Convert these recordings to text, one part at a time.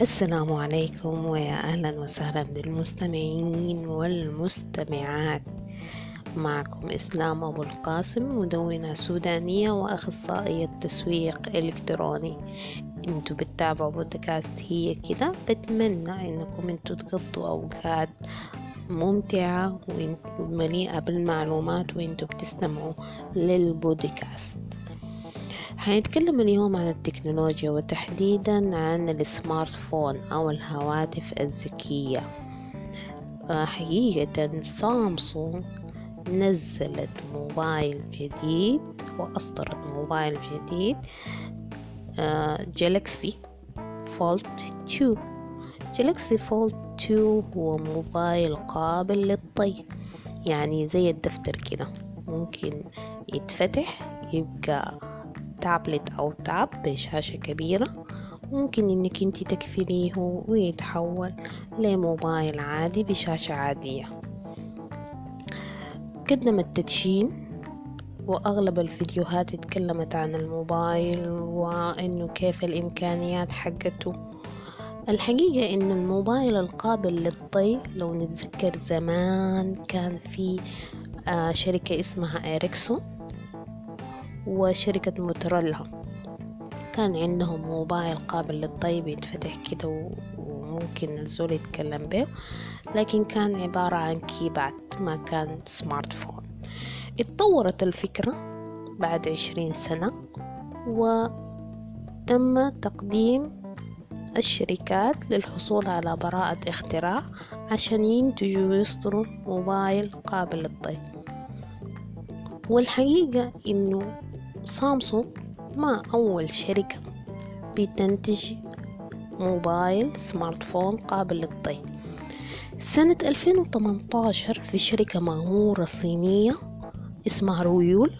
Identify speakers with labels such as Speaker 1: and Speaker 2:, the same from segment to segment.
Speaker 1: السلام عليكم ويا أهلا وسهلا بالمستمعين والمستمعات. معكم إسلام أبو القاسم مدونة سودانية وأخصائية تسويق إلكتروني. إنتوا بتتابعوا بودكاست هي كده. بتمنى إنكم إنتوا تقضوا أوقات ممتعة ومليئة بالمعلومات وإنتوا بتستمعوا للبودكاست. هنتكلم اليوم عن التكنولوجيا وتحديدا عن ال smart phone أو الهواتف الذكية. حقيقة سامسونج نزلت موبايل جديد وأصدرت موبايل جديد جالكسي فولد 2 جالكسي فولد 2 هو موبايل قابل للطي يعني زي الدفتر كده ممكن يتفتح يبقى تابلت أو تاب بشاشة كبيرة. ممكن إنك أنت تكفليه ويتحول لموبايل عادي بشاشة عادية. قدم التدشين وأغلب الفيديوهات اتكلمت عن الموبايل وإنه كيف الإمكانيات حقته. الحقيقة إنه الموبايل القابل للطي لو نتذكر زمان كان في آه شركة اسمها إريكسون وشركة موتوريلا. كان عندهم موبايل قابل للطي يتفتح كده وممكن الزول يتكلم به لكن كان عبارة عن كيبات ما كان سمارت فون اتطورت الفكرة بعد عشرين سنة وتم تقديم الشركات للحصول على براءة اختراع عشان ينتجوا ويصدروا موبايل قابل للطي والحقيقة إنه سامسونج ما أول شركة بتنتج موبايل smart phone قابل للطي سنة 2018 في شركة مغمورة صينية اسمها رويول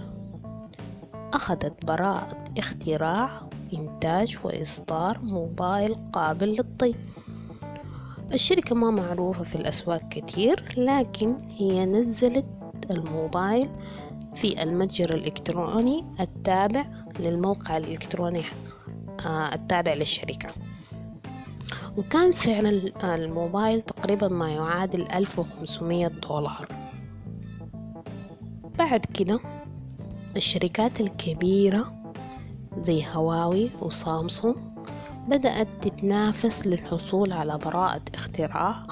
Speaker 1: أخذت براءة اختراع إنتاج وإصدار موبايل قابل للطي الشركة ما معروفة في الأسواق كتير لكن هي نزلت الموبايل في المتجر الإلكتروني التابع للموقع الإلكتروني التابع للشركة. وكان سعر الموبايل تقريبا ما يعادل 1500 دولار. بعد كده الشركات الكبيرة زي هواوي وسامسونج بدأت تتنافس للحصول على براءة اختراع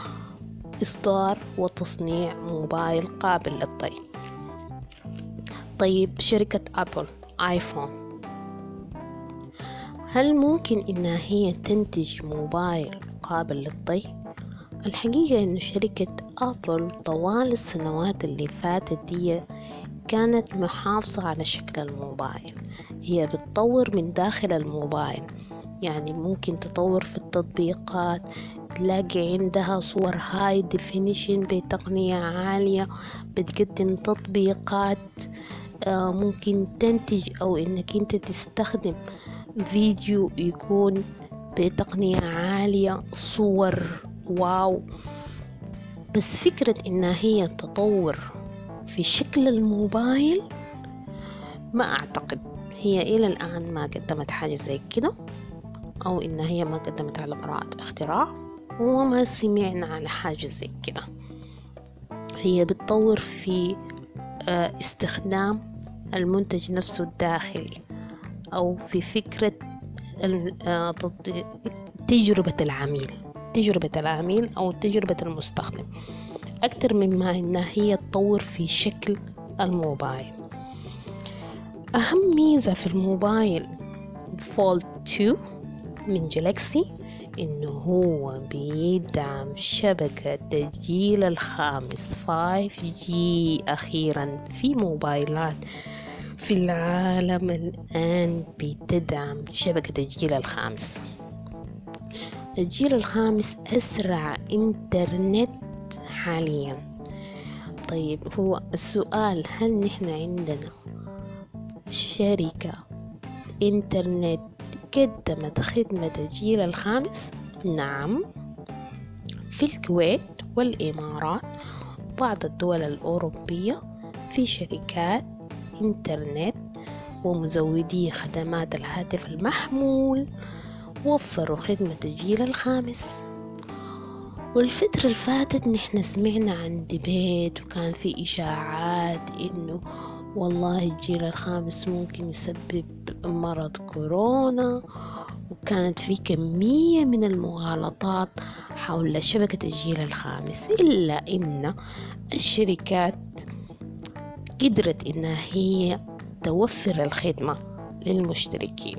Speaker 1: إصدار وتصنيع موبايل قابل للطي طيب شركة أبل آيفون هل ممكن إنها هي تنتج موبايل قابل للطي؟ الحقيقة إنه شركة أبل طوال السنوات اللي فاتت دي كانت محافظة على شكل الموبايل. هي بتطور من داخل الموبايل. يعني ممكن تطور في التطبيقات تلاقي عندها صور high definition بتقنية عالية بتقدم تطبيقات ممكن تنتج أو إنك أنت تستخدم فيديو يكون بتقنية عالية صور wow. بس فكرة إنها هي تطور في شكل الموبايل ما أعتقد. هي إلى الآن ما قدمت حاجة زي كده أو إن هي ما قدمت على براءة اختراع وما سمعنا على حاجة زي كده. هي بتطور في استخدام المنتج نفسه الداخلي أو في فكرة تجربة العميل تجربة العميل أو تجربة المستخدم أكتر مما إنها هي تطور في شكل الموبايل. أهم ميزة في الموبايل فولد 2 من جالكسي إنه هو بيدعم شبكة الجيل الخامس 5G أخيرا في موبايلات في العالم الآن بتدعم شبكة الجيل الخامس. الجيل الخامس أسرع إنترنت حاليا. طيب هو السؤال هل نحن عندنا شركة إنترنت قدمت خدمة الجيل الخامس؟ نعم في الكويت والإمارات وبعض الدول الأوروبية في شركات إنترنت ومزودي خدمات الهاتف المحمول وفروا خدمة الجيل الخامس والفترة اللي فاتت نحن سمعنا عن ديبيت وكان في إشاعات إنه والله الجيل الخامس ممكن يسبب مرض كورونا وكانت في كمية من المغالطات حول شبكة الجيل الخامس إلا إن الشركات قدرت إنها هي توفر الخدمة للمشتركين.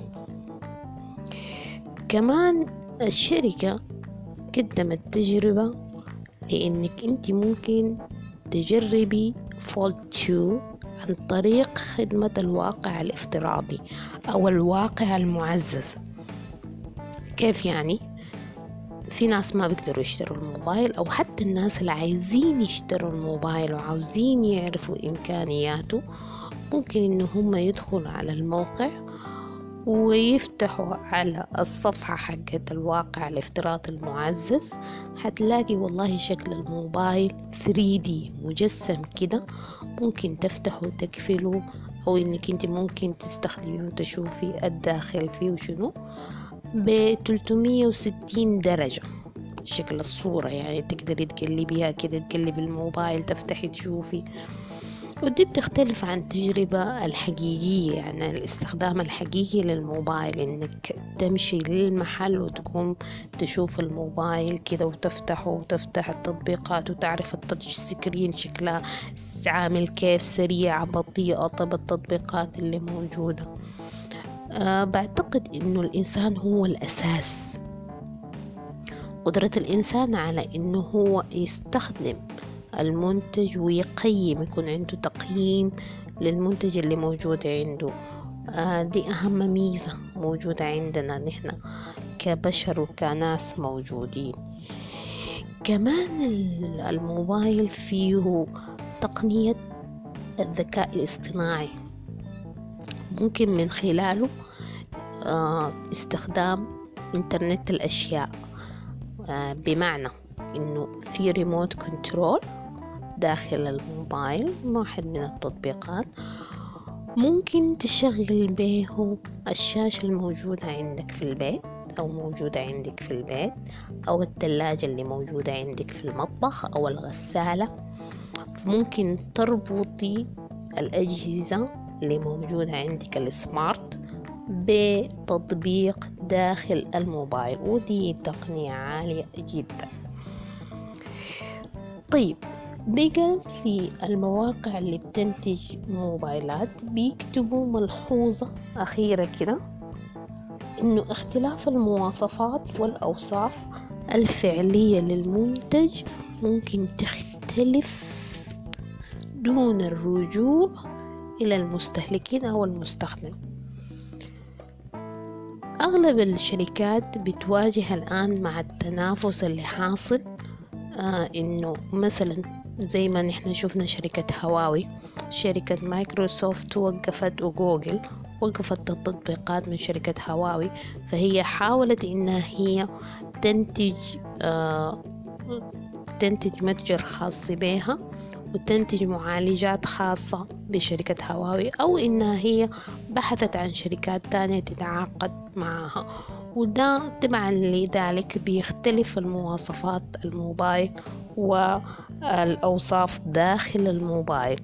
Speaker 1: كمان الشركة قدمت تجربة لأنك أنت ممكن تجربي فولد 2 عن طريق خدمة الواقع الافتراضي أو الواقع المعزز كيف يعني؟ في ناس ما بيقدروا يشتروا الموبايل أو حتى الناس اللي عايزين يشتروا الموبايل وعاوزين يعرفوا إمكانياته ممكن إن هم يدخلوا على الموقع ويفتحوا على الصفحة حقت الواقع الافتراضي المعزز. هتلاقي والله شكل الموبايل 3D مجسم كده. ممكن تفتحوا وتقفلوا أو إنك أنت ممكن تستخدميه وتشوفي الداخل فيه وشنو. ب 360 درجة شكل الصورة يعني تقدري تقلبيها كده تقلبي الموبايل تفتحي تشوفي. ودي بتختلف عن التجربة الحقيقية يعني الاستخدام الحقيقي للموبايل إنك تمشي للمحل وتقوم تشوف الموبايل كده وتفتحه وتفتح التطبيقات وتعرف التاتش سكرين شكلها عامل كيف سريعة بطيئة طب التطبيقات اللي موجودة. أه بعتقد إنه الإنسان هو الأساس. قدرة الإنسان على إنه هو يستخدم المنتج ويقيم يكون عنده تقييم للمنتج اللي موجود عنده. آه دي أهم ميزة موجودة عندنا نحن كبشر وكناس موجودين. كمان الموبايل فيه تقنية الذكاء الاصطناعي. ممكن من خلاله آه استخدام إنترنت الأشياء. آه بمعنى إنه في ريموت كنترول داخل الموبايل واحد من التطبيقات. ممكن تشغل به الشاشة الموجودة عندك في البيت أو موجودة عندك في البيت أو الثلاجة اللي موجودة عندك في المطبخ أو الغسالة. ممكن تربطي الأجهزة اللي موجودة عندك السمارت بتطبيق داخل الموبايل ودي تقنية عالية جدا. طيب بقى في المواقع اللي بتنتج موبايلات بيكتبوا ملحوظة أخيرة كده إنه اختلاف المواصفات والأوصاف الفعلية للمنتج ممكن تختلف دون الرجوع إلى المستهلكين أو المستخدم. أغلب الشركات بتواجه الآن مع التنافس اللي حاصل آه إنه مثلا زي ما نحن شفنا شركة هواوي شركة مايكروسوفت وقفت وجوجل وقفت التطبيقات من شركة هواوي فهي حاولت إنها هي تنتج آه تنتج متجر خاص بها وتنتج معالجات خاصة بشركة هواوي أو إنها هي بحثت عن شركات تانية تتعاقد معها. وده تبعا لذلك بيختلف المواصفات الموبايل والأوصاف داخل الموبايل.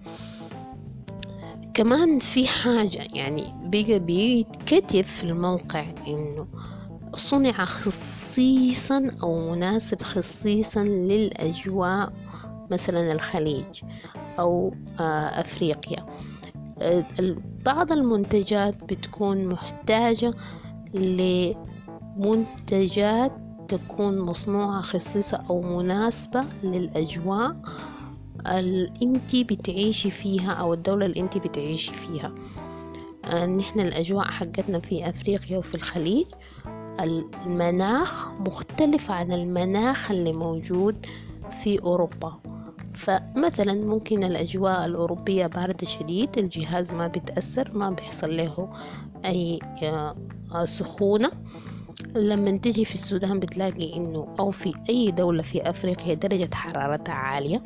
Speaker 1: كمان في حاجة يعني بقى بيتكتب في الموقع إنه صنع خصيصا أو مناسب خصيصا للأجواء مثلا الخليج أو أفريقيا. بعض المنتجات بتكون محتاجة لمنتجات تكون مصنوعة خصيصة أو مناسبة للأجواء اللي انتي بتعيشي فيها أو الدولة اللي انتي بتعيشي فيها. نحن الأجواء حقتنا في أفريقيا وفي الخليج المناخ مختلف عن المناخ اللي موجود في أوروبا. فمثلا ممكن الأجواء الأوروبية باردة شديد الجهاز ما بيتأثر ما بيحصل له أي سخونة. لما تجي في السودان بتلاقي إنه أو في أي دولة في أفريقيا درجة حرارتها عالية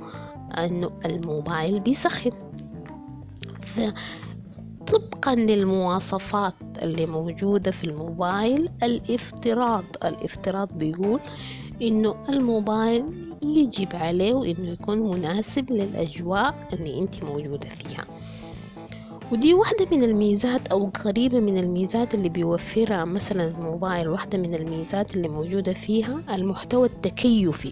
Speaker 1: إنه الموبايل بيسخن. طبقا للمواصفات اللي موجودة في الموبايل الافتراض الافتراض بيقول إنه الموبايل يجب عليه إنه يكون مناسب للأجواء اللي أنت موجودة فيها. ودي واحدة من الميزات أو قريبة من الميزات اللي بيوفرها مثلا الموبايل واحدة من الميزات اللي موجودة فيها المحتوى التكيفي.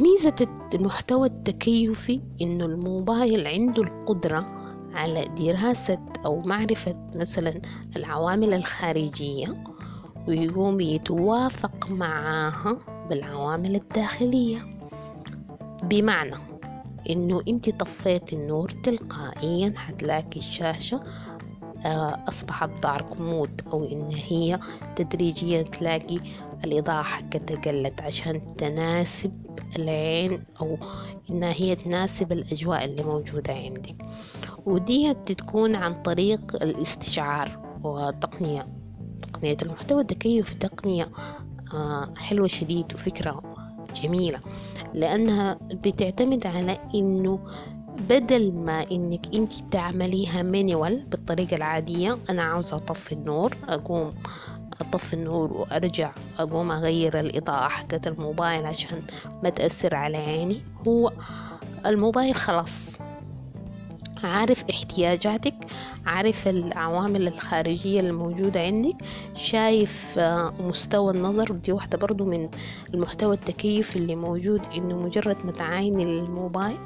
Speaker 1: ميزة المحتوى التكيفي إنه الموبايل عنده القدرة على دراسة أو معرفة مثلا العوامل الخارجية ويقوم يتوافق معاها بالعوامل الداخلية. بمعنى إنه أنت طفيت النور تلقائيا حتلاقي الشاشة آه، أصبحت دارك مود أو إن هي تدريجيا تلاقي الإضاءة حقتها قلت عشان تناسب العين أو إنها هي تناسب الأجواء اللي موجودة عندك. ودي تكون عن طريق الاستشعار وتقنية تقنية المحتوى. التكيف تقنية آه، حلوة شديد وفكرة جميلة لأنها بتعتمد على إنه بدل ما إنك أنت تعمليها مانيوال بالطريقة العادية أنا عاوزة أطفي النور أقوم أطفي النور وأرجع أقوم أغير الإضاءة حقت الموبايل عشان ما تأثر على عيني. هو الموبايل خلاص. عارف احتياجاتك عارف العوامل الخارجية الموجودة عندك شايف مستوى النظر. ودي واحدة برضو من المحتوى التكيف اللي موجود إنه مجرد ما تعايني الموبايل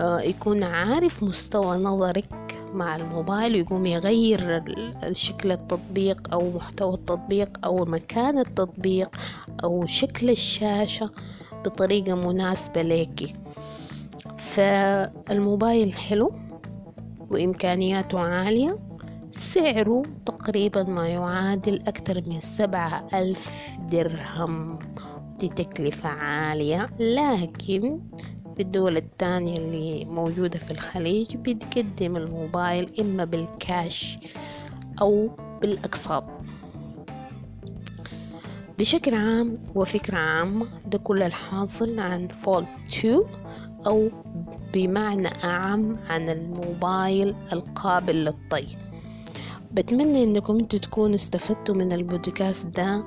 Speaker 1: يكون عارف مستوى نظرك مع الموبايل ويقوم يغير شكل التطبيق أو محتوى التطبيق أو مكان التطبيق أو شكل الشاشة بطريقة مناسبة لك فالموبايل حلو وإمكانياته عالية. سعره تقريبا ما يعادل أكثر من سبعة ألف درهم. دي تكلفة عالية. لكن في الدول التانية اللي موجودة في الخليج بتقدم الموبايل إما بالكاش أو بالأقساط. بشكل عام وفكرة عامة ده كل الحاصل عن فولد 2 أو بمعنى أعم عن الموبايل القابل للطي. بتمنى إنكم أنتوا تكونوا استفدتوا من البودكاست ده.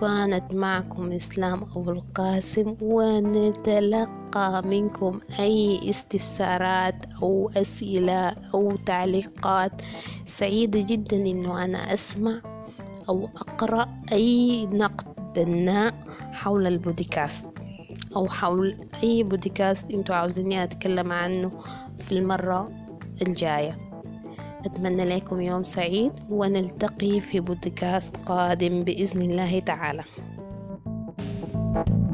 Speaker 1: كانت معكم إسلام أبو القاسم ونتلقى منكم أي استفسارات أو أسئلة أو تعليقات سعيدة جدا إنه أنا أسمع أو أقرأ أي نقد بناء حول البودكاست. أو حول أي بودكاست أنتوا عاوزيني أتكلم عنه في المرة الجاية. أتمنى لكم يوم سعيد ونلتقي في بودكاست قادم بإذن الله تعالى. thank you